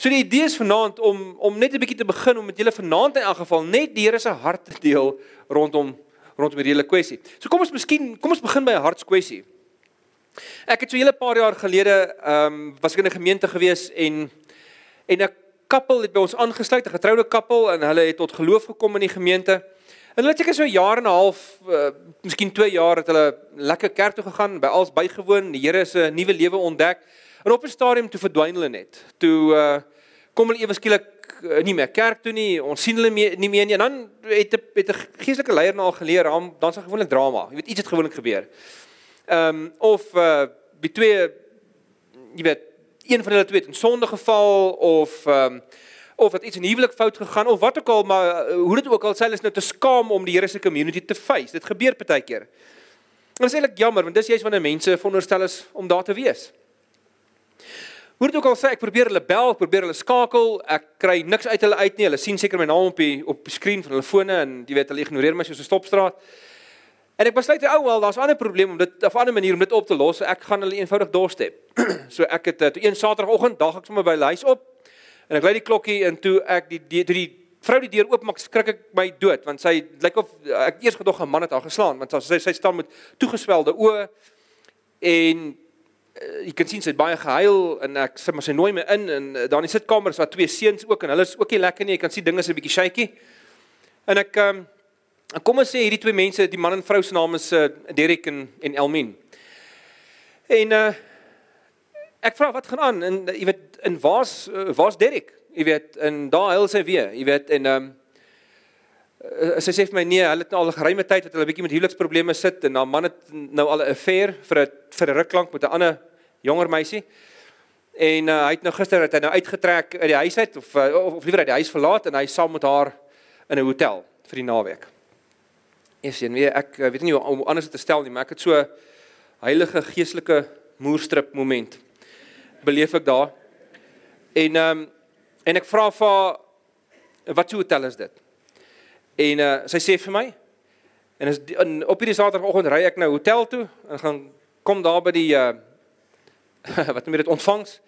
So die idee is vanaand om om net 'n bietjie te begin om met julle vanaand in elk geval net die Here se hart te deel rondom rondom hierdie hele kwessie. So kom ons miskien kom ons begin by 'n hartskwessie. Ek het so 'n hele paar jaar gelede ehm um, was ek in 'n gemeente gewees en en 'n kappel het by ons aangesluit, 'n getroude kappel en hulle het tot geloof gekom in die gemeente. En hulle het seker so 'n jaar en 'n half, uh, miskien 2 jaar het hulle lekker kerk toe gegaan, by als bygewoon, die Here se nuwe lewe ontdek. En op 'n stadium toe verdwyn hulle net. Toe uh, kom hulle ewe skielik uh, nie meer kerk toe nie. Ons sien hulle meer, nie meer nie. En dan het 'n het 'n geestelike leier na al geleer, dan dan's daar gewoonlik drama. Jy weet iets het gewoonlik gebeur. Ehm um, of uh die twee jy weet een van hulle twee het in sonde geval of ehm um, of het iets in huwelik fout gegaan of wat ook al maar uh, hoe dit ook al sê hulle is nou te skaam om die Here se community te face. Dit gebeur baie keer. En dit is eintlik jammer want dis juist wanneer mense veronderstel is om daar te wees. Hoe dit ook al sê, ek probeer hulle bel, ek probeer hulle skakel, ek kry niks uit hulle uit nie. Hulle sien seker my naam op die op die skerm van hulle fone en jy weet hulle ignoreer my soos 'n stopstraat. En ek besluit ou wel, daar's 'n ander probleem om dit of 'n ander manier om dit op te los. Ek gaan hulle eenvoudig doorstep. so ek het toe een Saterdagoggend, dag ek sommer by hulle huis op en ek lei die klokkie en toe ek die die, die, die vrou die deur oopmaak, skrik ek my dood want sy lyk of ek eers gedog 'n man het haar geslaan want sy sy staan met toegeswelde oë en jy kan sien sy het baie gehuil en ek sê maar sy nooi my in en uh, daar in die sitkamer is daar twee seuns ook en hulle is ook nie lekker nie. Jy kan sien dinge is 'n bietjie shaky. En ek um, kom ons sê hierdie twee mense, die man en vrou se name is uh, Derek en en Elmin. En uh, ek vra wat gaan aan en uh, jy weet in waar's uh, waar's Derek? Jy weet en daar huil sy weer. Jy weet en ehm um, Uh, sy sê vir my nee, hulle het nou al 'n geruime tyd dat hulle bietjie met huweliksprobleme sit en haar man het nou al 'n affair vir 'n vir 'n ruk lank met 'n ander jonger meisie. En uh, hy het nou gister het hy nou uitgetrek uit die huis uit of uh, of, of liewer uit die huis verlaat en hy saam met haar in 'n hotel vir die naweek. Eens en weer ek weet nie hoe om anders te stel nie, maar ek het so heilige geestelike moerstrip moment beleef ek daar. En ehm um, en ek vra vir haar wat so hotel is dit? En uh, sy sê vir my en is in op hierdie Saterdagoggend ry ek nou hotel toe en gaan kom daar by die uh, wat noem jy dit ontvangs.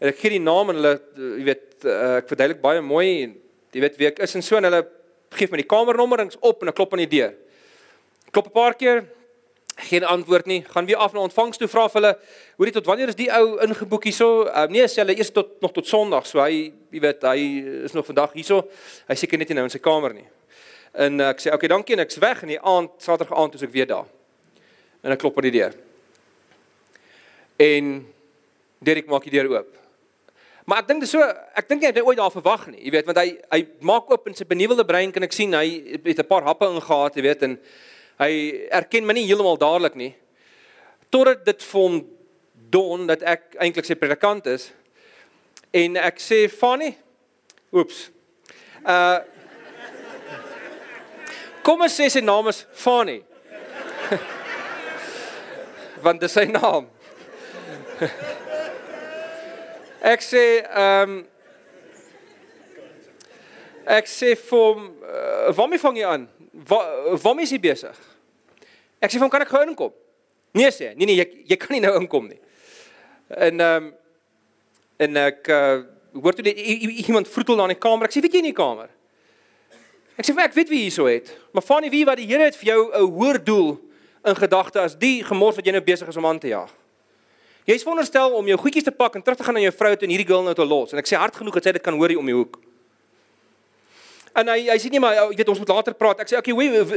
En ek gee die naam en hulle jy weet uh, ek verduidelik baie mooi en jy weet wie ek is en so en hulle gee my die kamernommerings op en ek klop aan die deur. Klop 'n paar keer geen antwoord nie. Gaan weer af na ontvangs toe vra vir hulle, hoorie tot wanneer is die ou ingeboek hierso? Uh, nee, sê hulle eers tot nog tot Sondag. So hy jy weet hy is nog vandag hierso. Hy seker net nie nou in sy kamer nie. En ek sê, "Oké, okay, dankie." En ek's weg in die aand, Saterdag aand, toe ek weer daar. En ek klop aan die deur. En Derek maak die deur oop. Maar ek dink dis so, ek dink hy het ooit daar verwag nie. Jy weet, want hy hy maak oop in sy benuwelde brein kan ek sien hy het 'n paar happe ingehaat, jy weet, en hy erken my nie heeltemal dadelik nie. Totdat dit vir hom dawn dat ek eintlik sy predikant is. En ek sê, "Fanny, oeps. Uh Kom ons sê sy naam is Fanny. Want dis sy naam. Ek sê ehm um, Ek sê vir hom, uh, "Waarmee vang jy aan? Waar waarmee is jy besig?" Ek sê vir hom, "Kan ek gou inkom?" Nee sê, nee nee, jy jy kan nie nou inkom nie. En ehm um, en ek uh, hoor toe iemand vroetel na in die kamer. Ek sê, "Weet jy in die kamer?" Ek sê vir ek weet wie hierso het, maar van die wie wat die Here het vir jou 'n hoër doel in gedagte as die gemors wat jy nou besig is om aan te jaag. Jy's veronderstel om jou goedjies te pak en terug te gaan na jou vrou toe en hierdie girl nou te los en ek sê hard genoeg dat sy dit kan hoor hier om die hoek. En hy hy sê nie maar jy weet ons moet later praat. Ek sê okay, weet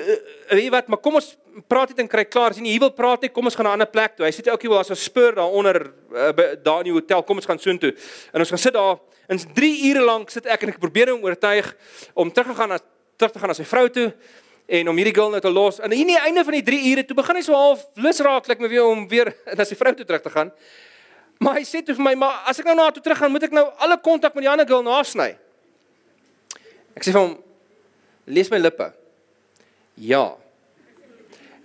jy wat, maar kom ons praat dit en kry klaar. Sien jy, hy wil praat net, kom ons gaan na 'n ander plek toe. Hy sê okay, wel as 'n spur daaronder uh, daar in die hotel, kom ons gaan soontoe. En ons gaan sit daar en 3 ure lank sit ek en ek probeer hom oortuig om terug te gaan na terug te gaan na sy vrou toe en om hierdie girl nou te los. En hier aan die einde van die 3 ure toe begin hy so half lus raak, like my weer om weer na sy vrou toe terug te gaan. Maar hy sê toe vir my, maar as ek nou na haar toe terug gaan, moet ek nou alle kontak met die ander girl naasny. Ek sê vir hom, lees my lippe. Ja.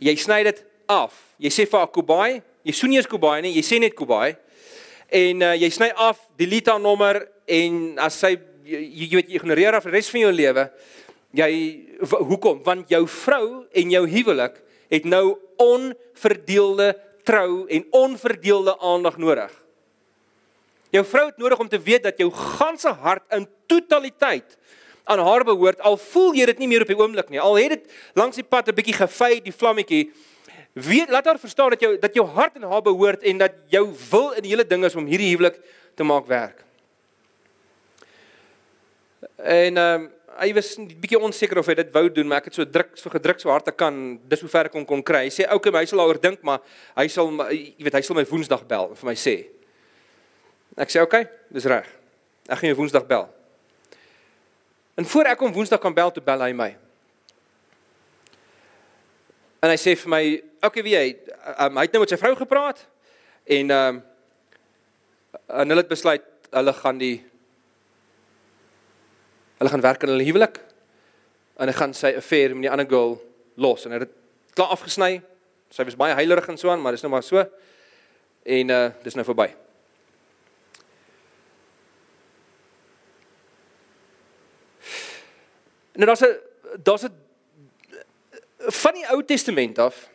Jy sny dit af. Jy sê vir haar Kubai, jy sê nie eens Kubai nie, jy sê net Kubai. En uh, jy sny af, delete haar nommer en as sy jy, jy weet jy ignoreer haar vir die res van jou lewe, jy hoekom? Want jou vrou en jou huwelik het nou onverdeelde trou en onverdeelde aandag nodig. Jou vrou het nodig om te weet dat jou ganse hart in totaliteit aan haar behoort. Al voel jy dit nie meer op die oomblik nie. Al het dit langs die pad 'n bietjie gefy, die vlammetjie. Weet laat haar verstaan dat jou dat jou hart aan haar behoort en dat jou wil in die hele ding is om hierdie huwelik te maak werk. En ehm um, hy was 'n bietjie onseker of hy dit wou doen, maar ek het so druk so gedruk so hard ek kan dis hoe ver ek kon kon kry. Hy sê okay, hy sal daaroor dink, maar hy sal jy weet hy sal my Woensdag bel en vir my sê. Ek sê okay, dis reg. Ek gaan jou Woensdag bel. En voor ek hom Woensdag kan bel, toe bel hy my. En hy sê vir my, okay, wie hy, um, hy het nou met sy vrou gepraat en ehm um, en hulle het besluit hulle gaan die Hulle gaan werk aan hulle huwelik. En hy gaan sy affair met die ander girl los en hy het dit klaar afgesny. Sy was baie heilig en so aan, maar dis nou maar so. En uh dis nou verby. Nou daar's 'n daar's 'n van die Ou Testament af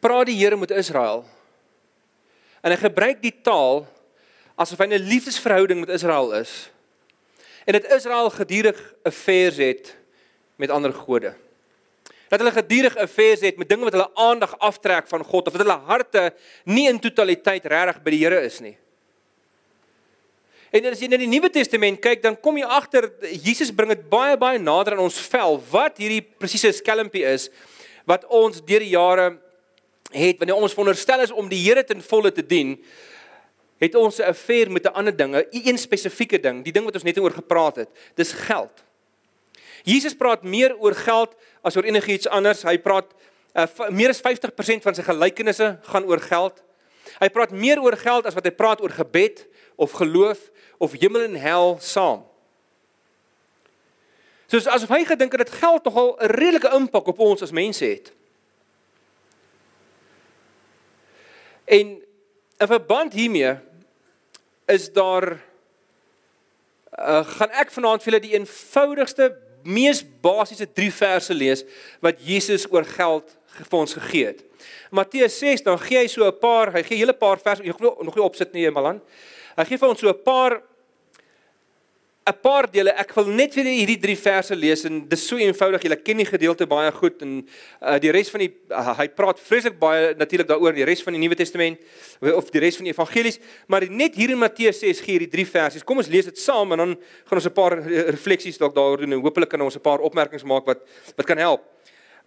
praat die Here met Israel. En hy gebruik die taal asof hy 'n liefdesverhouding met Israel is. En dat Israel gedurig affairs het met ander gode. Dat hulle gedurig affairs het met dinge wat hulle aandag aftrek van God of dat hulle harte nie in totaliteit regtig by die Here is nie. En as jy na die Nuwe Testament kyk, dan kom jy agter Jesus bring dit baie baie nader aan ons vel wat hierdie presiese skelmpie is wat ons deur die jare het wanneer ons veronderstel is om die Here ten volle te dien het ons 'n affair met 'n ander ding, 'n een spesifieke ding, die ding wat ons net oor gepraat het. Dis geld. Jesus praat meer oor geld as oor enigiets anders. Hy praat uh, meer as 50% van sy gelykenisse gaan oor geld. Hy praat meer oor geld as wat hy praat oor gebed of geloof of hemel en hel saam. Soos asof hy gedink het dat geld nogal 'n redelike impak op ons as mense het. En 'n verband hiermee is daar uh, gaan ek vanaand vir julle die eenvoudigste mees basiese 3 verse lees wat Jesus oor geld vir ons gegee het. Matteus 6 dan gee hy so 'n paar, hy gee 'n hele paar verse, jy glo nog nie opsit nie, Malan. Hy gee vir ons so 'n paar 'n paar dele. Ek wil net vir hierdie drie verse lees en dis so eenvoudig. Julle ken die gedeelte baie goed en uh, die res van die uh, hy praat vreeslik baie natuurlik daaroor in die res van die Nuwe Testament of die res van die evangelies, maar net hier in Matteus 6 gee hierdie drie verse. Kom ons lees dit saam en dan gaan ons 'n paar refleksies dalk daaroor doen en hopelik kan ons 'n paar opmerkings maak wat wat kan help.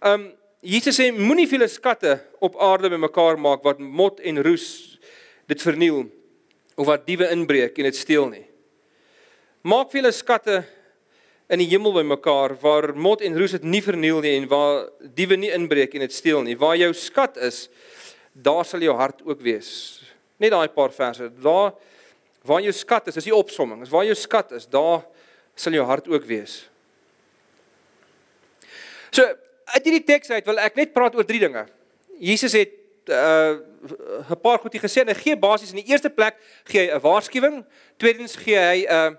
Um Jesus sê moenie veel skatte op aarde bymekaar maak wat mot en roes dit verniel of wat diewe inbreek en dit steel nie. Maak vir julle skatte in die hemel bymekaar waar mot en roes dit nie verniel nie en waar diewe nie inbreek en dit steel nie. Waar jou skat is, daar sal jou hart ook wees. Net daai paar verse. Daar waar jou skat is, is die opsomming. Is waar jou skat is, daar sal jou hart ook wees. So, uit hierdie teks uit wil ek net praat oor drie dinge. Jesus het uh 'n paar goedie gesê en hy gee basies in die eerste plek gee hy 'n waarskuwing, tweedens gee hy 'n uh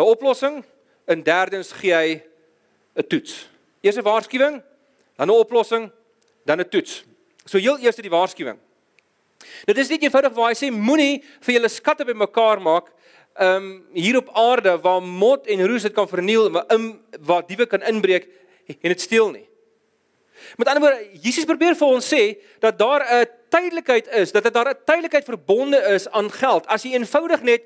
'n oplossing en derdens gee hy 'n toets. Eers 'n waarskuwing, dan 'n oplossing, dan 'n toets. So heel eers die waarskuwing. Dit is nie eenvoudig waar hy sê moenie vir julle skatte bymekaar maak um hier op aarde waar mot en roes dit kan verniel waar in waar diewe kan inbreek en dit steel nie. Met ander woorde, Jesus probeer vir ons sê dat daar 'n tydelikheid is, dat dit daar 'n tydelikheid verbonde is aan geld. As jy eenvoudig net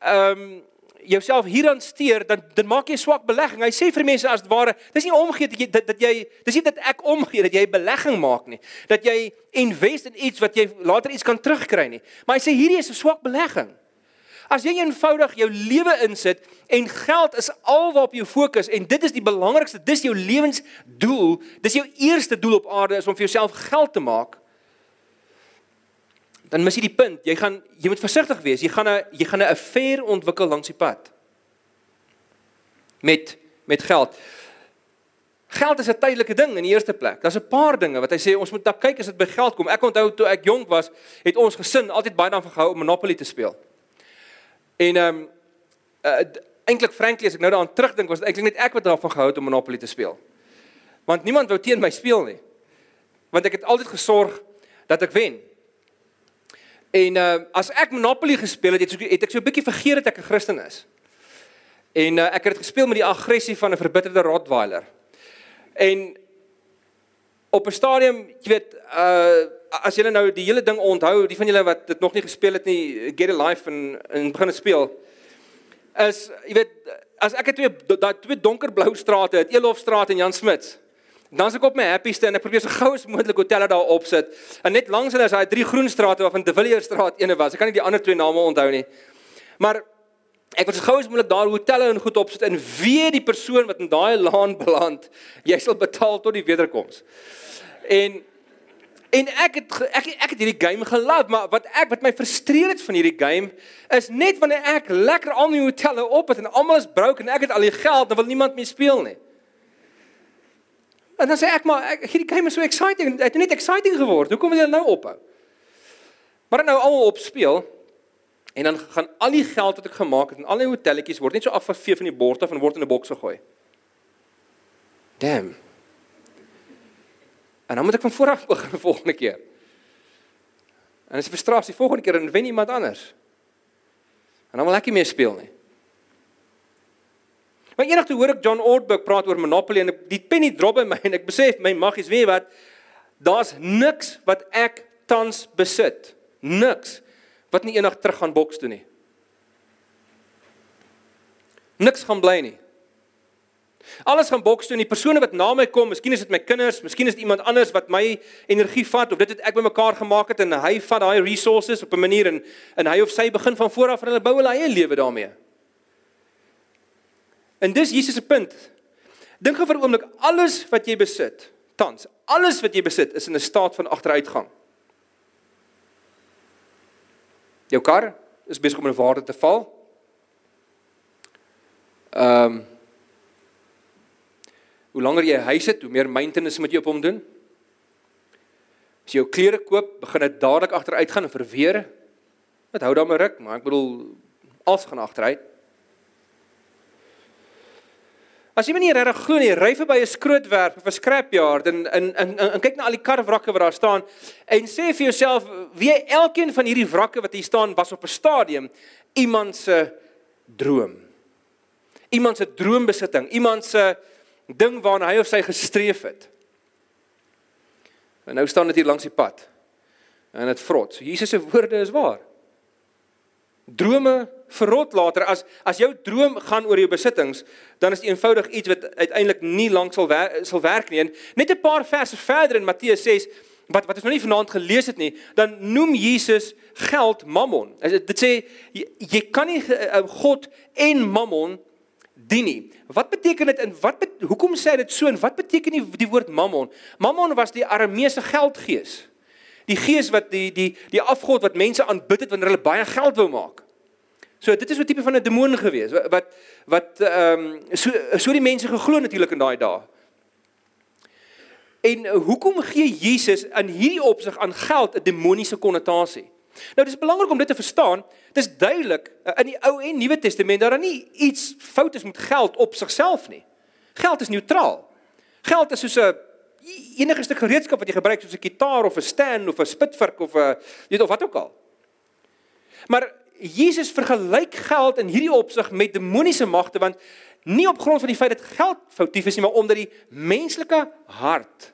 um jouself hieraan steur, dan dan maak jy swak belegging. Hy sê vir mense as ware, dis nie omgee dat jy dat, dat jy dis nie dat ek omgee dat jy belegging maak nie. Dat jy invest in iets wat jy later iets kan terugkry nie. Maar hy sê hierdie is 'n swak belegging. As jy eenvoudig jou lewe insit en geld is alwaarop jy fokus en dit is die belangrikste, dis jou lewensdoel, dis jou eerste doel op aarde is om vir jouself geld te maak dan mis jy die punt. Jy gaan jy moet versigtig wees. Jy gaan 'n jy gaan 'n affair ontwikkel langs die pad. Met met geld. Geld is 'n tydelike ding in die eerste plek. Daar's 'n paar dinge wat hy sê ons moet dan kyk as dit by geld kom. Ek onthou toe ek jonk was, het ons gesin altyd baie daarvan gehou om Monopoly te speel. En ehm um, uh, eintlik frankly as ek nou daaraan terugdink, was dit eintlik net ek wat daarvan gehou het om Monopoly te speel. Want niemand wou teen my speel nie. Want ek het altyd gesorg dat ek wen. En uh as ek Monopoly gespeel het, het, het ek so 'n bietjie vergeet dat ek 'n Christen is. En uh, ek het dit gespeel met die aggressie van 'n verbitterde Rottweiler. En op 'n stadium, jy weet, uh as julle nou die hele ding onthou, die van julle wat dit nog nie gespeel het nie, Get a Life en en begin speel. Is jy weet, as ek het twee daai twee donkerblou strate, het Elofstraat en Jan Smuts. Dan as ek op my happieste en ek probeer so gou as moontlik hotelle daar opsit. En net langs hulle is daai drie groen strate waarvan De Villiers straat ene was. Ek kan nie die ander twee name onthou nie. Maar ek wil so gou as moontlik daar hotelle en goed opsit en weet die persoon wat in daai laan beland, jy sal betaal tot die wederkoms. En en ek het ek ek het hierdie game gelief, maar wat ek wat my frustreer het van hierdie game is net wanneer ek lekker al my hotelle op het en almal is broke en ek het al die geld, dan wil niemand meer speel nie. En dan sê ek maar ek, hierdie game is so exciting, dit het net exciting geword. Hoekom wil jy nou ophou? Maar nou almal op speel en dan gaan al die geld wat ek gemaak het en al die hotelletjies word net so afgevee van die bord af en word in 'n boks gegooi. Damn. En dan moet ek van voor af begin volgende keer. En dis frustrasie volgende keer en wen iemand anders. En dan wil ek nie meer speel nie. Maar enigste hoor ek John Ortberg praat oor Monopoly en die penny drop by my en ek besef my maggies weet wat daar's niks wat ek tans besit. Niks wat nie eendag terug gaan boks toe nie. Niks gaan bly nie. Alles gaan boks toe en die persone wat na my kom, miskien is dit my kinders, miskien is dit iemand anders wat my energie vat of dit het ek bymekaar gemaak het en hy vat daai resources op 'n manier en en hy of sy begin van voor af en hulle bou hulle eie lewe daarmee. En dis Jesus se punt. Dink gou vir 'n oomblik alles wat jy besit, tans, alles wat jy besit is in 'n staat van agteruitgang. Jou kar is besig om in waarde te val. Ehm um, Hoe langer jy 'n huis het, hoe meer maintenance moet jy op hom doen. As jy jou klere koop, begin dit dadelik agteruit gaan en verweer. Dit hou dan 'n ruk, maar ek bedoel alles gaan agteruit. As jy nie regtig glo nie, ry verby 'n skrootwerf of 'n scrapyard en en en, en kyk na al die karwrakke wat daar staan en sê vir jouself, wie elkeen van hierdie wrakke wat hier staan was op 'n stadium iemand se droom. Iemand se droombesitting, iemand se ding waarna hy of sy gestreef het. En nou staan dit hier langs die pad. En dit vrot. So Jesus se woorde is waar. Drome verrot later as as jou droom gaan oor jou besittings, dan is dit eenvoudig iets wat uiteindelik nie lank sal wer sal werk nie. En net 'n paar verse verder in Matteus 6 wat wat ons nog nie vanaand gelees het nie, dan noem Jesus geld mammon. Dit sê jy, jy kan nie uh, God en mammon dien nie. Wat beteken dit en wat hoekom sê dit so en wat beteken die, die woord mammon? Mammon was die Arameese geldgees. Die gees wat die die die afgod wat mense aanbid het wanneer hulle baie geld wou maak. So dit is 'n tipe van 'n demoon gewees wat wat ehm um, so so die mense geglo natuurlik in daai dae. En hoekom gee Jesus in hierdie opsig aan geld 'n demoniese konnotasie? Nou dis belangrik om dit te verstaan. Dis duidelik eh, in die Ou en Nuwe Testament dat daar nie iets fout is met geld op sigself nie. Geld is neutraal. Geld is soos 'n enige stuk gereedskap wat jy gebruik soos 'n kitaar of 'n stand of 'n spitvurk of 'n weet of wat ook al. Maar Jesus vergelyk geld in hierdie opsig met demoniese magte want nie op grond van die feit dat geld foutief is nie, maar omdat die menslike hart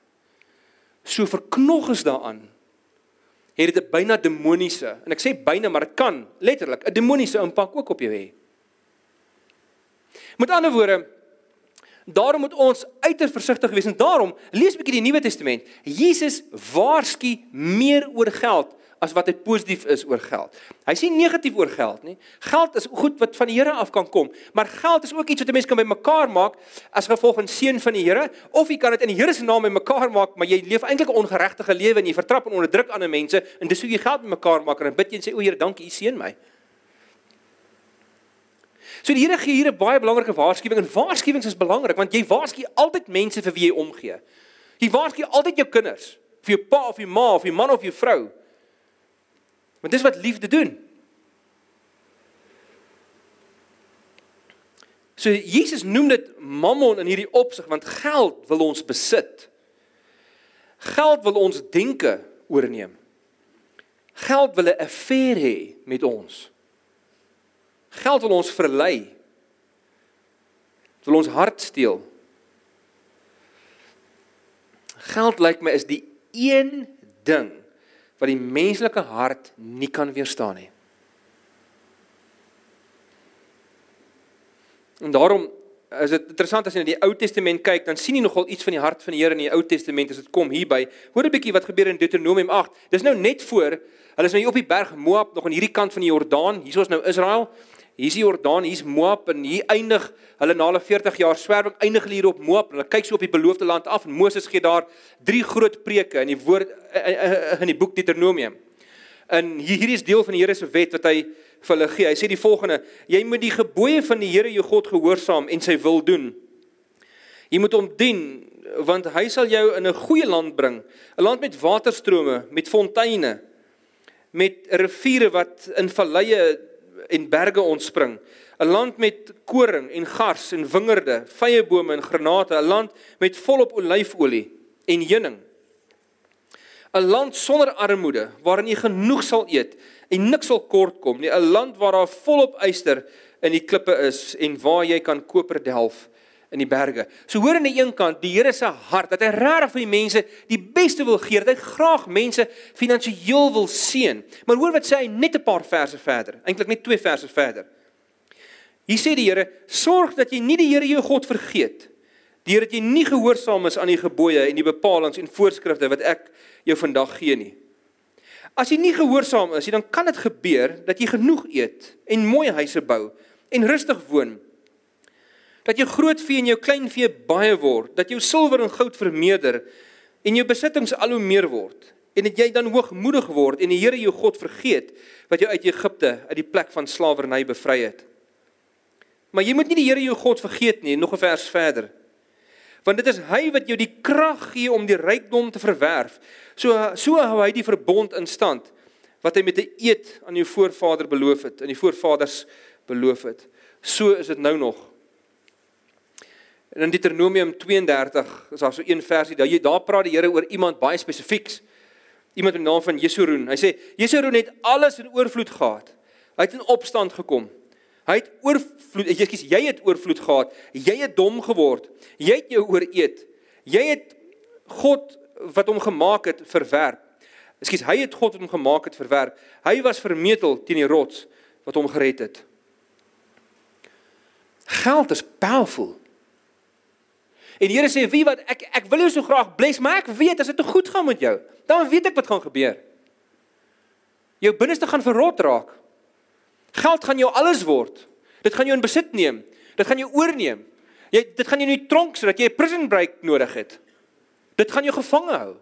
so verknog is daaraan het dit 'n byna demoniese en ek sê byna maar dit kan letterlik 'n demoniese impak ook op jou hê. Met ander woorde daarom moet ons uiters versigtig wees en daarom lees 'n bietjie die Nuwe Testament. Jesus waarsku meer oor geld as wat hy positief is oor geld. Hy sê negatief oor geld, nie? Geld is goed wat van die Here af kan kom, maar geld is ook iets wat 'n mens kan bymekaar maak as gevolg van seën van die Here, of jy kan dit in die Here se naam bymekaar maak, maar jy leef eintlik 'n ongeregtige lewe en jy vertrap en onderdruk ander mense en dis hoe jy geld bymekaar maak en bid jy en sê o Here, dankie, U seën my. So die Here gee hier 'n baie belangrike waarskuwing en waarskuwings is belangrik want jy waarsku altyd mense vir wie jy omgee. Jy waarsku altyd jou kinders, vir jou pa of jou ma of jou man of jou vrou. Want dis wat liefde doen. So Jesus noem dit mammon in hierdie opsig want geld wil ons besit. Geld wil ons denke oorneem. Geld wil 'n affair hê met ons. Geld wil ons verlei. Dit wil ons hart steel. Geld lyk my is die een ding wat die menslike hart nie kan weerstaan nie. En daarom is dit interessant as jy na die Ou Testament kyk, dan sien jy nogal iets van die hart van die Here in die Ou Testament as dit kom hierby. Hoor 'n bietjie wat gebeur in Deuteronomium 8. Dis nou net voor, hulle is nou hier op die berg Moab, nog aan hierdie kant van die Jordaan. Hier is nou Israel. Hier is die Jordaan, hier's Moab en hier eindig hulle na hulle 40 jaar swerwing eindig hulle hier op Moab. Hulle kyk so op die beloofde land af en Moses gee daar drie groot preke in die woord eh, eh, eh, in die boek Deuteronomium. En hier is deel van die Here se wet wat hy vir hulle gee. Hy sê die volgende: Jy moet die gebooie van die Here jou God gehoorsaam en sy wil doen. Jy moet hom dien want hy sal jou in 'n goeie land bring, 'n land met waterstrome, met fonteine, met riviere wat in valleie en berge ontspring, 'n land met koring en gars en wingerde, vrye bome en granate, 'n land met volop olyfolie en heuning. 'n Land sonder armoede waarin jy genoeg sal eet en niks sal kort kom nie, 'n land waar daar volop yster in die klippe is en waar jy kan koper delf in die berge. So hoor aan die een kant die Here se hart dat hy regtig vir die mense die beste wil gee, dat hy graag mense finansiëel wil seën. Maar hoor wat sê hy net 'n paar verse verder, eintlik net twee verse verder. Hier sê die Here: "Sorg dat jy nie die Here jou God vergeet deur dat jy nie gehoorsaam is aan die gebooie en die bepalinge en voorskrifte wat ek jou vandag gee nie." As jy nie gehoorsaam is nie, dan kan dit gebeur dat jy genoeg eet en mooi huise bou en rustig woon. Dat jou groot vee en jou klein vee baie word, dat jou silwer en goud vermeerder en jou besittings al hoe meer word en dat jy dan hoogmoedig word en die Here jou God vergeet wat jou uit Egipte uit die plek van slawerny bevry het. Maar jy moet nie die Here jou God vergeet nie, nog 'n vers verder want dit is hy wat jou die krag gee om die rykdom te verwerf. So so hou hy die verbond in stand wat hy met 'n eed aan jou voorvader beloof het, aan die voorvaders beloof het. So is dit nou nog. En in Deuteronomium 32 is daar so een versie daar jy daar praat die Here oor iemand baie spesifieks. Iemand met die naam van Jesuroen. Hy sê Jesuroen het alles in oorvloed gehad. Hy het in opstand gekom. Hy het oorvloed, ekskuus, jy het oorvloed gehad. Jy het dom geword. Jy het jou ooreet. Jy het God wat hom gemaak het verwerp. Ekskuus, hy het God wat hom gemaak het verwerp. Hy was vermetel teen die rots wat hom gered het. Geld is powerful. En die Here sê, "Wie wat ek ek wil jou so graag bless, maar ek weet as dit te goed gaan met jou, dan weet ek wat gaan gebeur. Jou binneste gaan verrot raak. Geld gaan jou alles word. Dit gaan jou in besit neem. Dit gaan jou oorneem. Jy dit gaan jou in die tronk sodat jy 'n prison break nodig het. Dit gaan jou gevange hou.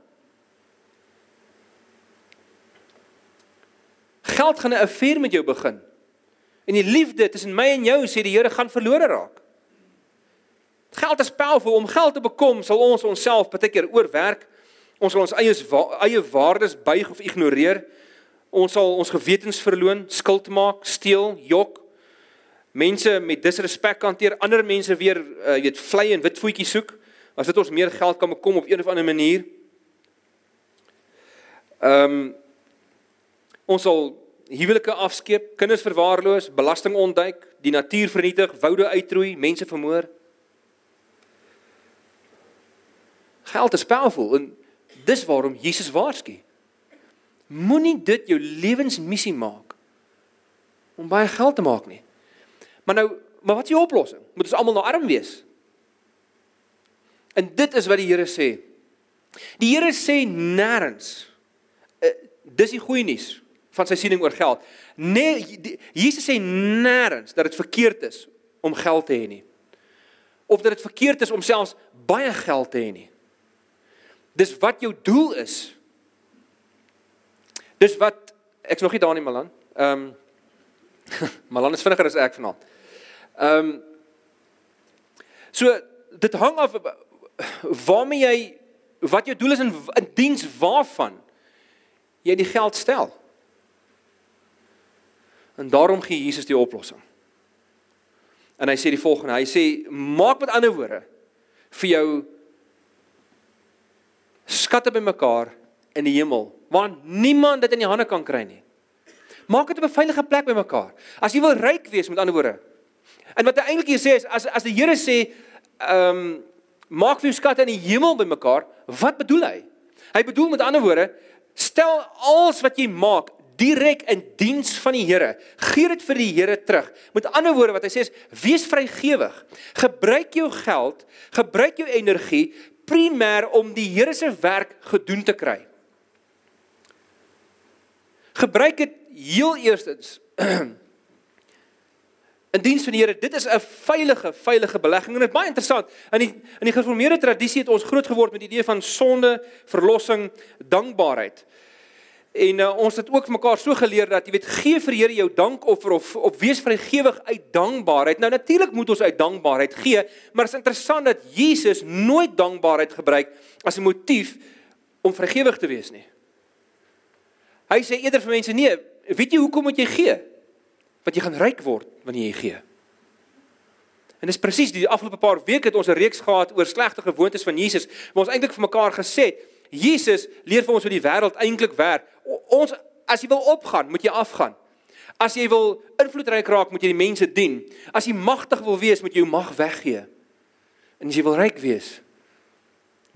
Geld gaan 'n affair met jou begin. En die liefde tussen my en jou sê die Here gaan verlore raak. Geld is powerful om geld te bekom, sal ons onsself baie keer oorwerk. Ons sal ons eie eie waardes buig of ignoreer. Ons sal ons gewetens verloon, skuld maak, steel, jok. Mense met disrespek hanteer, ander mense weer, uh, weet, vlei en wit voetjies soek as dit ons meer geld kan bekom op een of ander manier. Ehm um, ons sal huwelike afskeep, kinders verwaarloos, belasting ontduik, die natuur vernietig, woude uitroei, mense vermoor. Geld is powerful en dis waarom Jesus waarsku. Moenie dit jou lewensmissie maak om baie geld te maak nie. Maar nou, maar wat is die oplossing? Moet ons almal nou arm wees? En dit is wat die Here sê. Die Here sê nêrens uh, dis die goeie nuus van sy siening oor geld. Nee, die, Jesus sê nêrens dat dit verkeerd is om geld te hê nie. Of dat dit verkeerd is om selfs baie geld te hê nie. Dis wat jou doel is Dis wat ek's nog nie daar nie Malan. Ehm um, Malan is vinniger as ek vanaand. Ehm um, So dit hang af waarmee jy wat jou doel is in in diens waarvan jy die geld stel. En daarom gee Jesus die oplossing. En hy sê die volgende, hy sê maak met ander woorde vir jou skatte bymekaar in die hemel waar niemand dit in die hande kan kry nie. Maak dit op 'n veilige plek by mekaar. As jy wil ryk wees met ander woorde. En wat hy eintlik hier sê is as as die Here sê, ehm um, maak vir jou skatte in die hemel bymekaar, wat bedoel hy? Hy bedoel met ander woorde, stel alles wat jy maak direk in diens van die Here. Gee dit vir die Here terug. Met ander woorde wat hy sê is wees vrygewig. Gebruik jou geld, gebruik jou energie primêr om die Here se werk gedoen te kry. Gebruik dit heel eerstens in diens van die Here. Dit is 'n veilige, veilige belegging en dit is baie interessant. In die in die gereformeerde tradisie het ons groot geword met die idee van sonde, verlossing, dankbaarheid. En uh, ons het ook mekaar so geleer dat jy weet gee vir die Here jou dankoffer of of wees vrygewig uit dankbaarheid. Nou natuurlik moet ons uit dankbaarheid gee, maar dit is interessant dat Jesus nooit dankbaarheid gebruik as 'n motief om vrygewig te wees nie. Hy sê eerder vir mense nee, weet jy hoekom moet jy gee? Want jy gaan ryk word wanneer jy gee. En dis presies die afgelope paar weke het ons 'n reeks gehad oor slegte gewoontes van Jesus, waar ons eintlik vir mekaar gesê het, Jesus leer vir ons hoe die wêreld eintlik werk. Ons as jy wil opgaan, moet jy afgaan. As jy wil invloedryk raak, moet jy die mense dien. As jy magtig wil wees, moet jy jou mag weggee. En as jy wil ryk wees,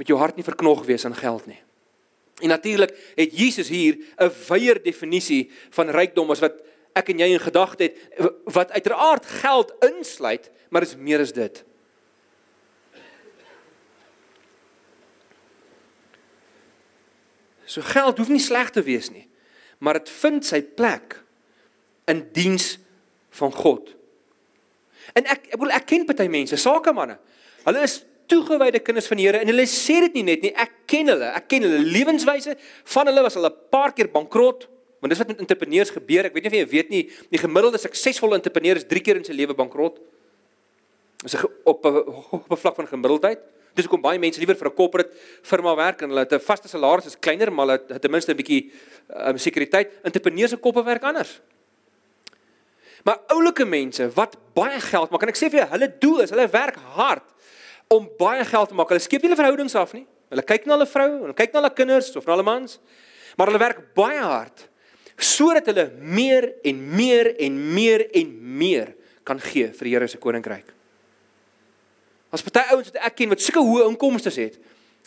moet jou hart nie verknog wees aan geld nie. En natuurlik het Jesus hier 'n wyeer definisie van rykdom as wat ek en jy in gedagte het wat uiteraard geld insluit, maar is meer as dit. So geld hoef nie sleg te wees nie, maar dit vind sy plek in diens van God. En ek ek bedoel ek ken party mense, sakemanne. Hulle is toegewyde kinders van die Here en hulle sê dit nie net nie, ek ken hulle. Ek ken hulle lewenswyse. Van hulle was hulle 'n paar keer bankrot, want dis wat met entrepreneurs gebeur. Ek weet nie of jy weet nie, die gemiddelde suksesvolle entrepreneur is 3 keer in sy lewe bankrot. Dis op op 'n vlak van gemiddeldheid. Dis hoekom baie mense liewer vir 'n corporate firma werk en hulle het 'n vaste salaris is kleiner, maar hulle het ten minste 'n bietjie um, sekuriteit. Entrepreneurs se koppe werk anders. Maar oulike mense wat baie geld maak, en ek sê vir jou, hulle doel is, hulle werk hard om baie geld te maak. Hulle skep nie hulle verhoudings af nie. Hulle kyk na hulle vrou, hulle kyk na hulle kinders of na hulle mans. Maar hulle werk baie hard sodat hulle meer en meer en meer en meer kan gee vir die Here se koninkryk. As party ouens wat ek ken wat sulke hoë inkomste het,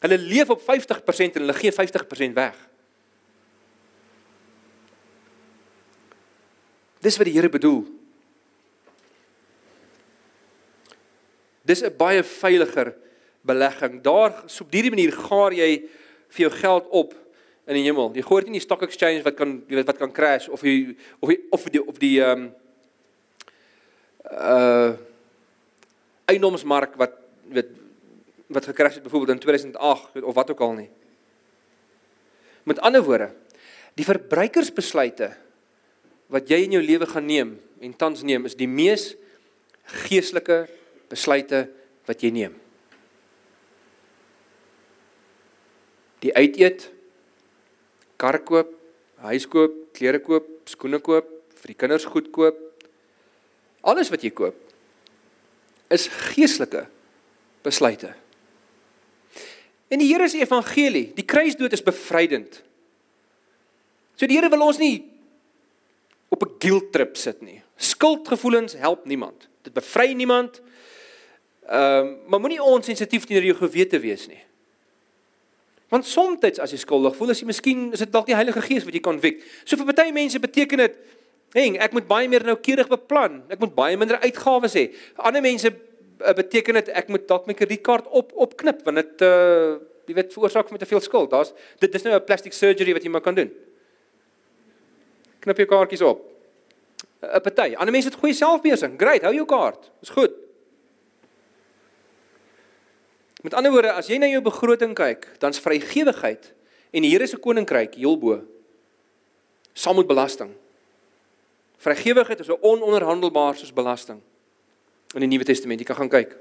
hulle leef op 50% en hulle gee 50% weg. Dis wat die Here bedoel. Dis 'n baie veiliger belegging. Daar so op hierdie manier gaar jy vir jou geld op in die hemel. Jy gooi dit in die stock exchange wat kan jy weet wat kan crash of jy of jy of die of die ehm um, uh eiendomsmark wat weet wat gekrash het byvoorbeeld in 2008 weet, of wat ook al nie. Met ander woorde, die verbruikersbesluite wat jy in jou lewe gaan neem en tans neem is die mees geestelike besluite wat jy neem. Die uiteet, kar koop, huis koop, klere koop, skoene koop, vir die kinders goed koop. Alles wat jy koop is geestelike besluite. En die Here se evangelie, die kruisdood is bevrydend. So die Here wil ons nie op 'n guilt trip sit nie. Skuldgevoelens help niemand. Dit bevry niemand. Ehm, um, maar moenie onsensitief teenoor jou gewete wees nie. Want soms as jy skuldig voel, as jy miskien is dit dalk die Heilige Gees wat jy kan wek. So vir baie mense beteken dit, "Heng, ek moet baie meer noukeurig beplan. Ek moet baie minder uitgawes hê." Ander mense uh, beteken dit ek moet dalk my kredietkaart op opknip want dit uh jy weet veroorsaak my te veel skuld. Daar's dit dis nou 'n plastic surgery wat jy maar kan doen. Knip jou kaartjies op. 'n Party. Ander mense het goeie selfbeheersing. Great, hou jou kaart. Dis goed. Met ander woorde, as jy na jou begroting kyk, dan's vrygewigheid en die Here se koninkryk heel bo. Saam met belasting. Vrygewigheid is 'n ononderhandelbaar soos belasting. In die Nuwe Testament, jy kan gaan kyk.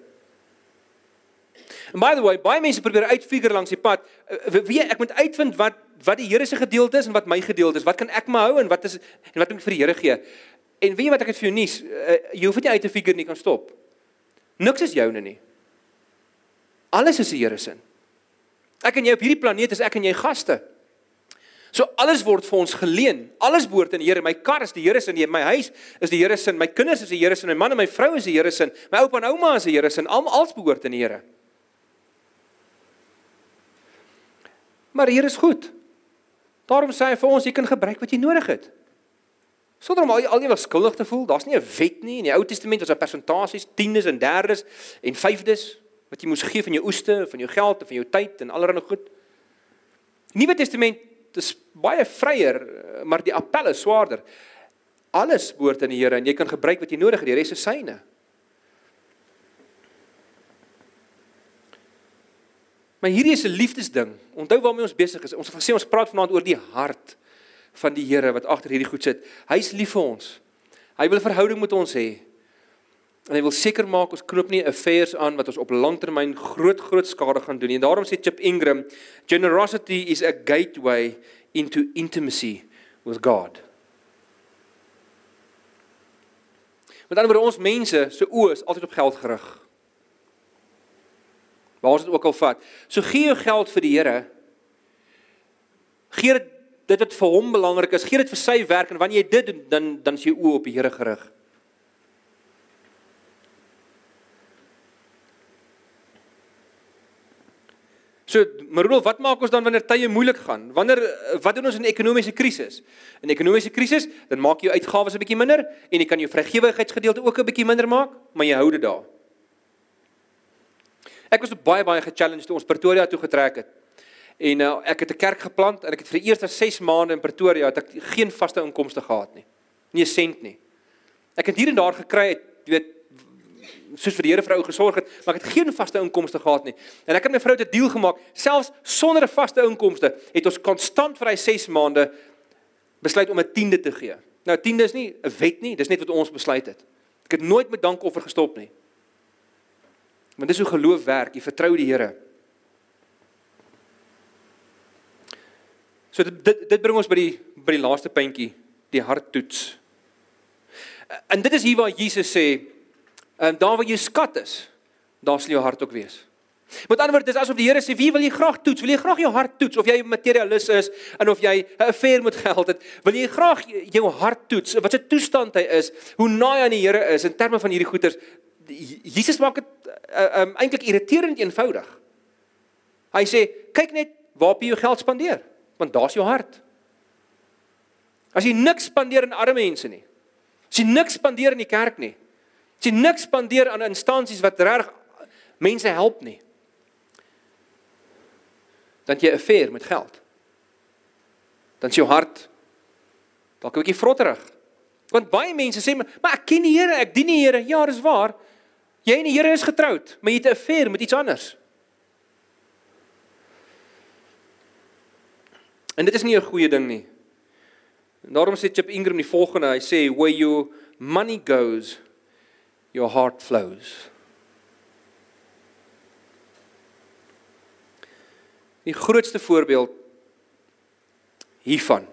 And by the way, baie mense probeer uitfigure langs die pad, eh, wie ek moet uitvind wat wat die Here se gedeelte is en wat my gedeelte is. Wat kan ek my hou en wat is en wat moet ek vir die Here gee? En weet jy wat ek het vir jou nuus? Uh, jy hoef dit nie uit te figure nie, kan stop. Niks is joune nie. Alles is die Here se. Ek en jy op hierdie planeet is ek en jy gaste. So alles word vir ons geleen. Alles behoort aan die Here. My kar is die Here se, my huis is die Here se, my kinders is die Here se, my man en my vrou is die Here se, my oupa en ouma is die Here se, almal alles behoort aan die Here. Maar Here is goed. Daarom sê hy vir ons jy kan gebruik wat jy nodig het. Sonder om al ewig skuldig te voel. Daar's nie 'n wet nie in die Ou Testament was daar persentasies, tiendes en derdes en vyfdes wat jy moes gee van jou oeste, van jou geld, van jou tyd en allerlei goed. Nuwe Testament dis baie vryer, maar die appel is swaarder. Alles behoort aan die Here en jy kan gebruik wat jy nodig het, die res is syne. Maar hierdie is 'n liefdesding. Onthou waarmee ons besig is. Ons het gesê ons praat vanaand oor die hart van die Here wat agter hierdie goed sit. Hy's lief vir ons. Hy wil 'n verhouding met ons hê. En hy wil seker maak ons knoop nie affairs aan wat ons op langtermyn groot groot skade gaan doen nie. En daarom sê Chip Ingram, generosity is a gateway into intimacy with God. Met ander woorde ons mense se oë is altyd op geld gerig. Waar ons dit ook al vat. So gee jou geld vir die Here. Gee dit wat vir hom belangrik is, gee dit vir sy werk en wanneer jy dit doen, dan dan is jou oë op die Here gerig. So, Marul, wat maak ons dan wanneer tye moeilik gaan? Wanneer wat doen ons in 'n ekonomiese krisis? In 'n ekonomiese krisis, dan maak jy jou uitgawes 'n bietjie minder en jy kan jou vrygewigheidsgedeelte ook 'n bietjie minder maak, maar jy hou dit daar. Ek was baie baie gechallenged toe ons Pretoria toe getrek het. En uh, ek het 'n kerk geplant en ek het vir die eerste 6 maande in Pretoria het ek geen vaste inkomste gehad nie. Nie 'n sent nie. Ek het hier en daar gekry, jy weet, soos vir die Here vrou gesorg het, maar ek het geen vaste inkomste gehad nie. En ek het my vrou 'n deal gemaak, selfs sonder 'n vaste inkomste, het ons konstant vir hy 6 maande besluit om 'n tiende te gee. Nou tiende is nie 'n wet nie, dis net wat ons besluit het. Ek het nooit met dankoffer gestop nie. Want dis hoe geloof werk, jy vertrou die Here. So dit dit, dit bring ons by die by die laaste puntjie, die harttoets. En dit is hier waar Jesus sê, En daar waar jou skat is, daar sal jou hart ook wees. Met ander woorde, dis asof die Here sê, "Wie wil jy graag toets? Wil jy graag jou hart toets of jy materialis is en of jy 'n affair met geld het? Wil jy graag jou hart toets? Wat se toestand hy is? Hoe naai aan die Here is in terme van hierdie goeters? Jesus maak dit uh, um, eintlik irriterend eenvoudig. Hy sê, "Kyk net waar jy jou geld spandeer, want daar's jou hart." As jy niks spandeer aan arme mense nie. As jy niks spandeer in die kerk nie, As jy niks spandeer aan instansies wat reg mense help nie. Dan jy 'n affair met geld. Dan is jou hart dalk 'n bietjie vrotterig. Want baie mense sê maar ek ken die Here, ek dien die Here. Ja, dis waar. Jy en die Here is getroud, maar jy het 'n affair met iets anders. En dit is nie 'n goeie ding nie. En daarom sê Chip Ingram die volgende, hy sê where your money goes your heart flows. Die grootste voorbeeld hiervan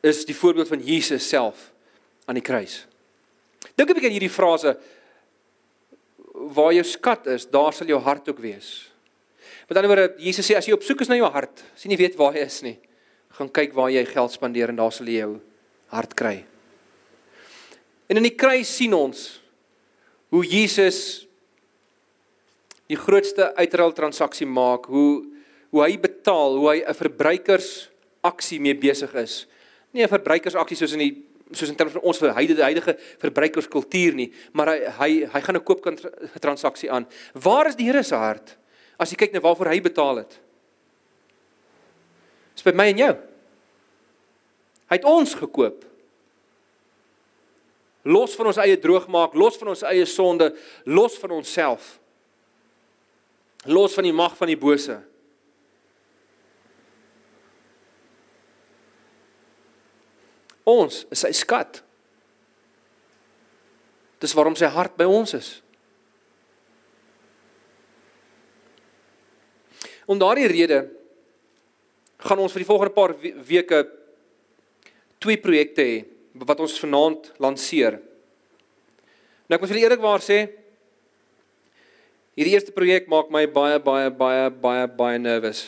is die voorbeeld van Jesus self aan die kruis. Dink 'n bietjie aan hierdie frase waar jou skat is, daar sal jou hart ook wees. Met ander woorde, Jesus sê as jy op soek is na jou hart, as jy nie weet waar hy is nie, gaan kyk waar jy geld spandeer en daar sal jy jou hart kry. En in die kruis sien ons hoe Jesus die grootste uitruil transaksie maak, hoe hoe hy betaal, hoe hy 'n verbruikers aksie mee besig is. Nie 'n verbruikers aksie soos in die soos in terme van ons huidige huidige verbruikerskultuur nie, maar hy hy hy gaan 'n koopkant transaksie aan. Waar is die Here se hart? As jy kyk na waarvoor hy betaal het. Dis by my en jou. Hy het ons gekoop los van ons eie droogmaak, los van ons eie sonde, los van onsself. Los van die mag van die bose. Ons is sy skat. Dis waarom sy hart by ons is. Om daardie rede gaan ons vir die volgende paar weke twee projekte hê wat ons vanaand lanseer. Nou ek moet vir eerlikwaar sê hierdie eerste projek maak my baie baie baie baie baie nervous.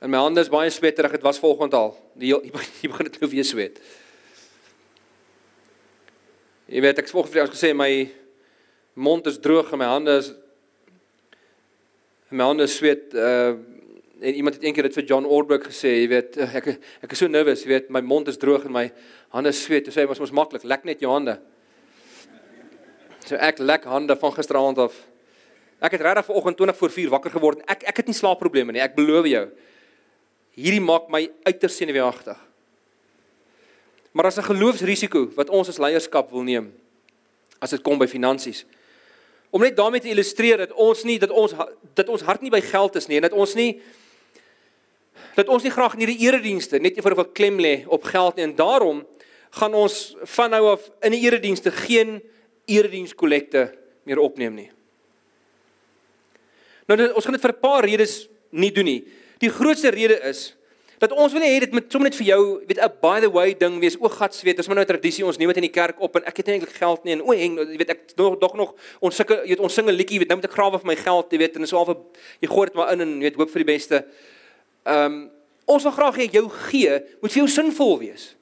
En my hande is baie sweterig, dit was vanoggend al. Die jy begin dit nou weer sweet. Jy weet ek vanoggend vir jou gesê my mond is droog en my hande is my hande sweet uh en iemand het eendag dit vir John Ortberg gesê, jy weet ek ek is so nervus, jy weet my mond is droog en my hande sweet. Toe sê hy was mos maklik, lek net jou hande. So ek lek hande van gisteraand af. Ek het regtig vanoggend 20 voor 4 wakker geword. Ek ek het nie slaapprobleme nie, ek beloof jou. Hierdie maak my uiters senuweeagtig. Maar as 'n geloofsrisiko wat ons as leierskap wil neem as dit kom by finansies om net daarmee te illustreer dat ons nie dat ons dat ons hart nie by geld is nie en dat ons nie dat ons nie graag in hierdie eredienste net eenvoudig wil klem lê op geld nie en daarom gaan ons van nou af in die eredienste geen eredienskollekte meer opneem nie. Nou ons gaan dit vir 'n paar redes nie doen nie. Die grootste rede is dat ons wil nie hê dit moet sommer net vir jou weet 'n by the way ding wees. O God se weet, dis maar nou 'n tradisie. Ons neem dit in die kerk op en ek het nie eintlik geld nie en o heng, jy weet ek nog dog nog ons sulke jy weet ons sing 'n liedjie, weet nou moet ek grawe vir my geld, jy weet en so al vir jy gooi dit maar in en weet hoop vir die beste. Ehm um, ons wil graag hê jou gee moet vir jou sinvol wees.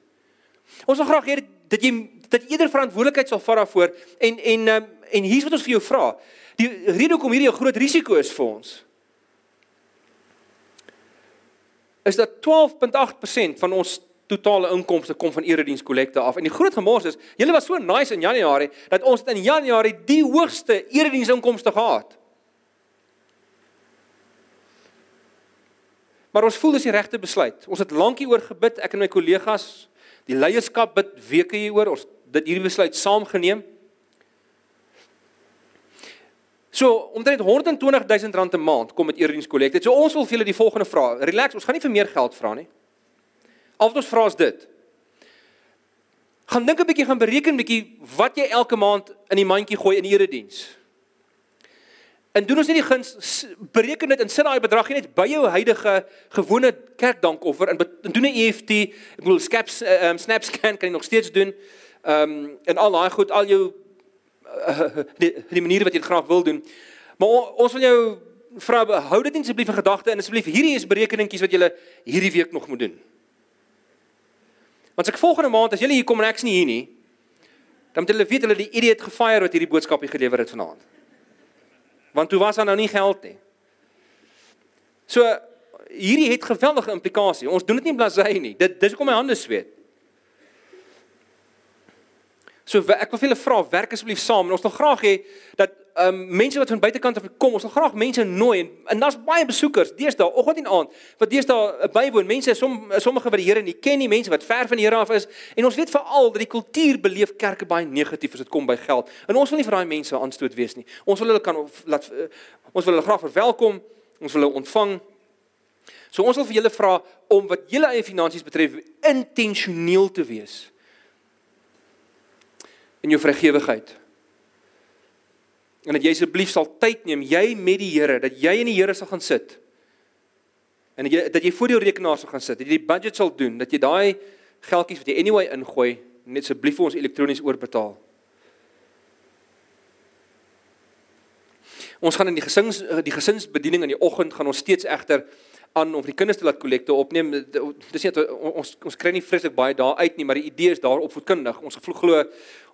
Ons wil graag hê dat jy dat jy eerder verantwoordelikheid sal vat daarvoor en en um, en hier's wat ons vir jou vra. Die rede hoekom hierdie 'n groot risiko is vir ons is dat 12.8% van ons totale inkomste kom van eredienskollekte af. En die groot gemors is, julle was so nice in Januarie dat ons in Januarie die hoogste ereddiensinkomste gehad. Maar ons voel dis die regte besluit. Ons het lankie oor gebid, ek en my kollegas, die leierskap bid weke hieroor, ons dit hierdie besluit saam geneem. So, omtrent 120 000 rand 'n maand kom met Eerdens kollekte. So ons wil vir julle die volgende vra. Relax, ons gaan nie vir meer geld vra nie. Al wat ons vra is dit. Gaan dink 'n bietjie, gaan bereken 'n bietjie wat jy elke maand in die mandjie gooi in die erediens. En doen ons net die guns bereken dit en sit daai bedrag net by jou huidige gewone kerkdankoffer en, en doen 'n EFT, ek bedoel Scaps um, SnapScan kan jy nog steeds doen. Ehm um, en al daai goed, al jou die, die manier wat jy graag wil doen. Maar ons wil jou vra hou dit net asseblief in gedagte en asseblief hierdie is berekeningkies wat jy hierdie week nog moet doen. Want as ek volgende maand as jy hier kom en ek's nie hier nie, dan moet hulle weet hulle die idiot gefire wat hierdie boodskap hier gelewer het vanaand. Want toe was daar nou nie geld nie. So hierdie het geweldige implikasie. Ons doen dit nie blasey nie. Dit dis hoekom my hande sweet. So ek wil vir julle vra, werk asseblief saam en ons wil graag hê dat um, mense wat van buitekant af kom, ons wil graag mense nooi en, en daar's baie besoekers deesdae oggend en aand wat deesdae bywoon. Mense som sommige wat die Here nie ken nie, mense wat ver van die Here af is en ons weet veral dat die kultuur beleef kerke baie negatief as dit kom by geld. En ons wil nie vir daai mense aanstoot wees nie. Ons wil hulle kan laat uh, ons wil hulle graag verwelkom. Ons wil hulle ontvang. So ons wil vir julle vra om wat julle eie finansies betref intentioneel te wees in jou vrygewigheid. En dat jy asseblief sal tyd neem, jy met die Here, dat jy in die Here sal gaan sit. En dat jy dat jy voor jou rekenaar sal gaan sit, dat jy die budget sal doen, dat jy daai geldjies wat jy anyway ingooi, net asseblief vir ons elektronies oorbetaal. Ons gaan in die gesins die gesinsbediening in die oggend gaan ons steeds egter aan om vir die kinders te laat kollekte opneem. Dis nie ons ons kry nie vreeslik baie daar uit nie, maar die idee is daar opvoedkundig. Ons glo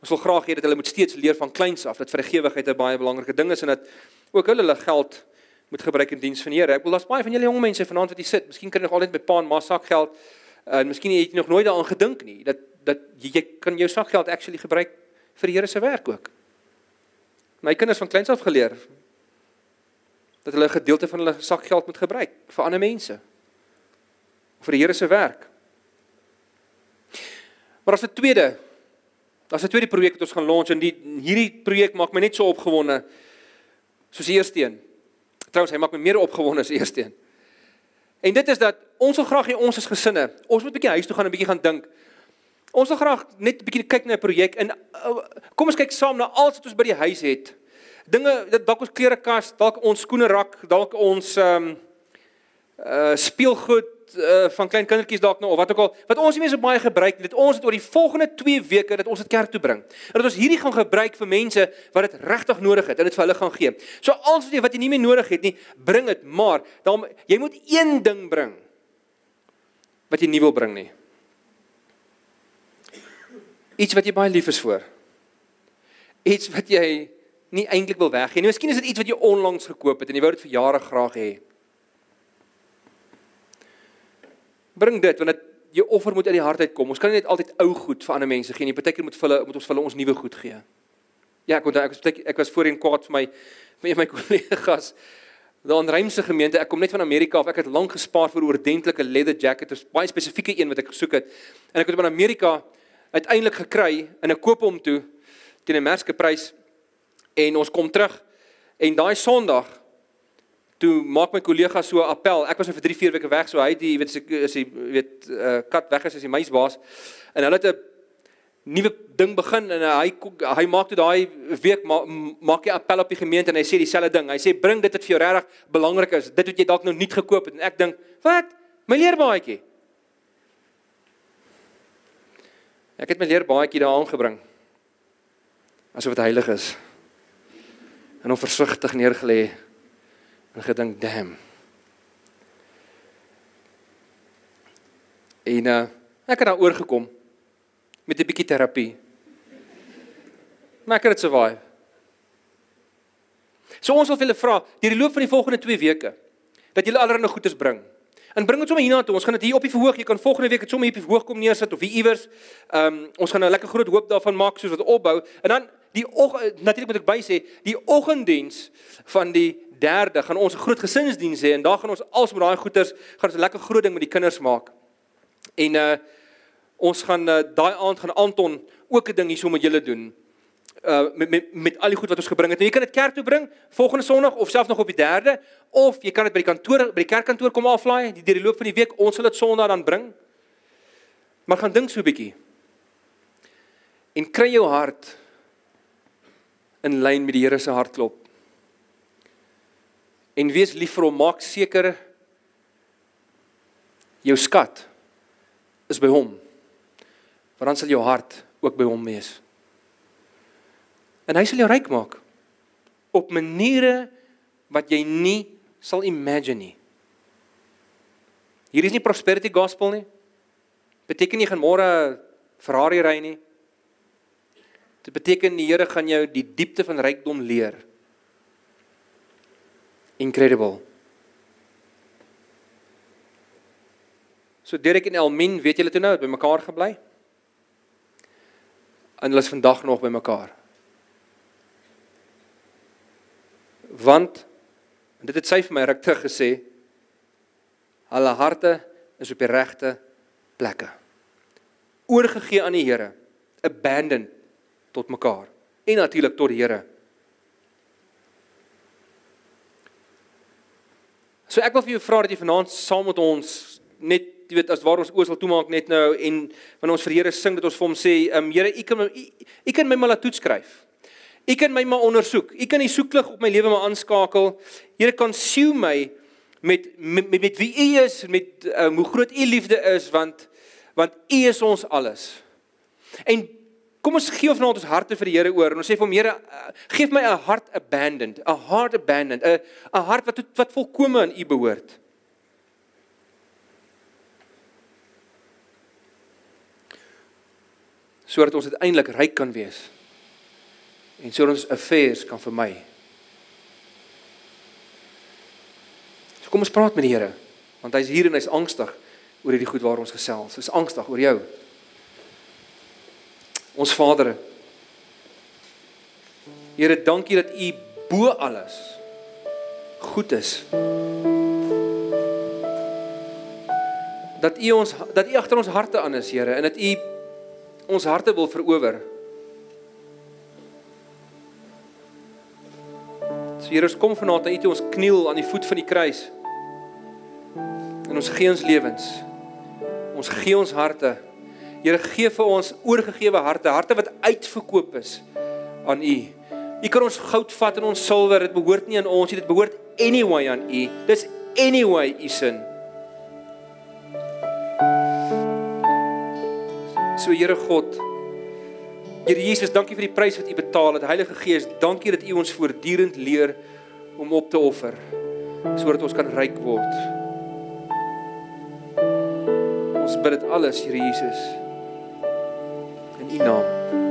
ons wil graag hê dat hulle moet steeds leer van kleins af dat vrygewigheid 'n baie belangrike ding is en dat ook hulle hulle geld moet gebruik in diens van die Here. Ek wil daar's baie van julle jong mense vanaand wat hier sit. Miskien kan jy nog altyd met pa en ma sakgeld en miskien het jy nog nooit daaraan gedink nie dat dat jy, jy kan jou sakgeld actually gebruik vir die Here se werk ook. My kinders van kleins af geleer dat hulle 'n gedeelte van hulle sakgeld moet gebruik vir ander mense. vir die Here se werk. Maar as 'n tweede as 'n tweede projek wat ons gaan launch en die hierdie projek maak my net so opgewonde soos die eerste een. Trouwens, hy maak my meer opgewonde as die eerste een. En dit is dat ons wil graag hê ons as gesinne, ons moet 'n bietjie huis toe gaan en 'n bietjie gaan dink. Ons wil graag net 'n bietjie kyk na 'n projek en uh, kom ons kyk saam na alles wat ons by die huis het dinge dalk ons klerekas, dalk ons skoene rak, dalk ons ehm um, uh speelgoed uh van klein kindertjies dalk nou of wat ook al wat ons nie meer so baie gebruik nie. Dit ons het oor die volgende 2 weke dat ons dit kerk toe bring. En dat ons hierdie gaan gebruik vir mense wat dit regtig nodig het en dit vir hulle gaan gee. So alles wat jy wat jy nie meer nodig het nie, bring dit, maar dan jy moet een ding bring wat jy nie wil bring nie. Iets wat jy baie lief is vir. Iets wat jy nie eintlik wil weggee nie. Miskien is dit iets wat jy onlangs gekoop het en jy wou dit vir jare graag hê. Bring dit want dit jou offer moet uit die hart uitkom. Ons kan nie net altyd ou goed vir ander mense gee nie. Partykeer moet hulle moet ons vir hulle ons nuwe goed gee. Ja, ek onthou ek was ek was voorheen kwaad vir my vir my kollegas daar in Rymse gemeente. Ek kom net van Amerika af. Ek het lank gespaar vir 'n oordentlike leather jacket, 'n baie spesifieke een wat ek gesoek het. En ek het hom in Amerika uiteindelik gekry en ek koop hom toe teen 'n merske prys en ons kom terug en daai Sondag toe maak my kollega so 'n appel. Ek was nou vir 3, 4 weke weg, so hy het die weet as hy weet uh, kat weg is as die meisbaas en hulle het 'n nuwe ding begin en hy hy maak toe daai week ma, maak hy appel op die gemeente en hy sê dieselfde ding. Hy sê bring dit wat vir jou regtig belangrik is. Dit wat jy dalk nou nie gekoop het en ek dink, "Wat? My leerbaadjie." Ek het my leerbaadjie daar aangebring. Asof dit heilig is. En hom versigtig neergelê en gedink, "Damn." En uh, ek het daar oorgekom met 'n bietjie terapie. Maar ek het dit survive. So ons wil vir julle vra, deur die loop van die volgende 2 weke, dat julle allerlei goedes bring. En bring dit sommer hiernatoe. Ons gaan dit hier op die verhoog. Jy kan volgende week dit sommer hier op die verhoog kom neersit of hier iewers. Ehm um, ons gaan nou lekker groot hoop daarvan maak soos wat opbou. En dan die natuurlik moet ek by sê, die oggenddiens van die derde gaan ons 'n groot gesinsdiens hê en daar gaan ons als met daai goeders gaan ons 'n lekker groot ding met die kinders maak. En uh ons gaan uh, daai aand gaan Anton ook 'n ding hierso met julle doen. Uh met met met al die goed wat ons gebring het. Nou jy kan dit kerk toe bring volgende Sondag of selfs nog op die 3de of jy kan dit by die kantoor by die kerkkantoor kom aflaai die deur die loop van die week. Ons sal dit Sondag dan bring. Maar gaan dink so 'n bietjie. En kry jou hart in lyn met die Here se hartklop. En wees lief vir hom, maak seker jou skat is by hom want dan sal jou hart ook by hom wees. En hy sal jou ryk maak op maniere wat jy nie sal imagine nie. Hier is nie prosperity gospel nie. Beteken nie gaan môre Ferrari ry nie. Dit beteken die Here gaan jou die diepte van rykdom leer. Incredible. So Derek en Elmin, weet julle toe nou, het by mekaar gebly? en hulle is vandag nog by mekaar. Want en dit het sy vir my terug gesê hulle harte is op die regte plekke. Oorgegee aan die Here, abandoned tot mekaar en natuurlik tot die Here. So ek wil vir jou vra dat jy vanaand saam met ons net jy weet as waar ons oos wil toemaak net nou en wanneer ons vir die Here sing dat ons vir hom sê, ehm um, Here, u kan u, kan my maar laat toets skryf. U kan my maar ondersoek. U kan die soeklig op my lewe maar aanskakel. Here sien my met met met, met wie u is met um, hoe groot u liefde is want want u is ons alles. En kom ons gee vanaand ons harte vir die Here oor en ons sê vir hom Here, uh, geef my 'n hart abandoned, 'n heart abandoned, 'n 'n hart wat wat volkome aan u behoort. sodat ons uiteindelik ryk kan wees en sodat ons affairs kan vermy. So kom ons praat met die Here want hy's hier en hy's angstig oor hierdie goed waar ons gesels. Hy's angstig oor jou. Ons Vader. Here, dankie dat U bo alles goed is. Dat U ons dat U agter ons harte aan is, Here, en dat U ons harte wil verower. So Here, ons kom vanaand aan U toe ons kniel aan die voet van die kruis. En ons gee ons lewens. Ons gee ons harte. Here, gee vir ons oorgegewe harte, harte wat uitverkoop is aan U. U kan ons goud vat en ons silwer, dit behoort nie aan ons nie, dit behoort anyway aan U. Dis anyway U sin. So Here God. Here Jesus, dankie vir die prys wat U betaal het. Heilige Gees, dankie dat U ons voortdurend leer om op te offer sodat ons kan ryk word. Ons bid dit alles, Here Jesus. No.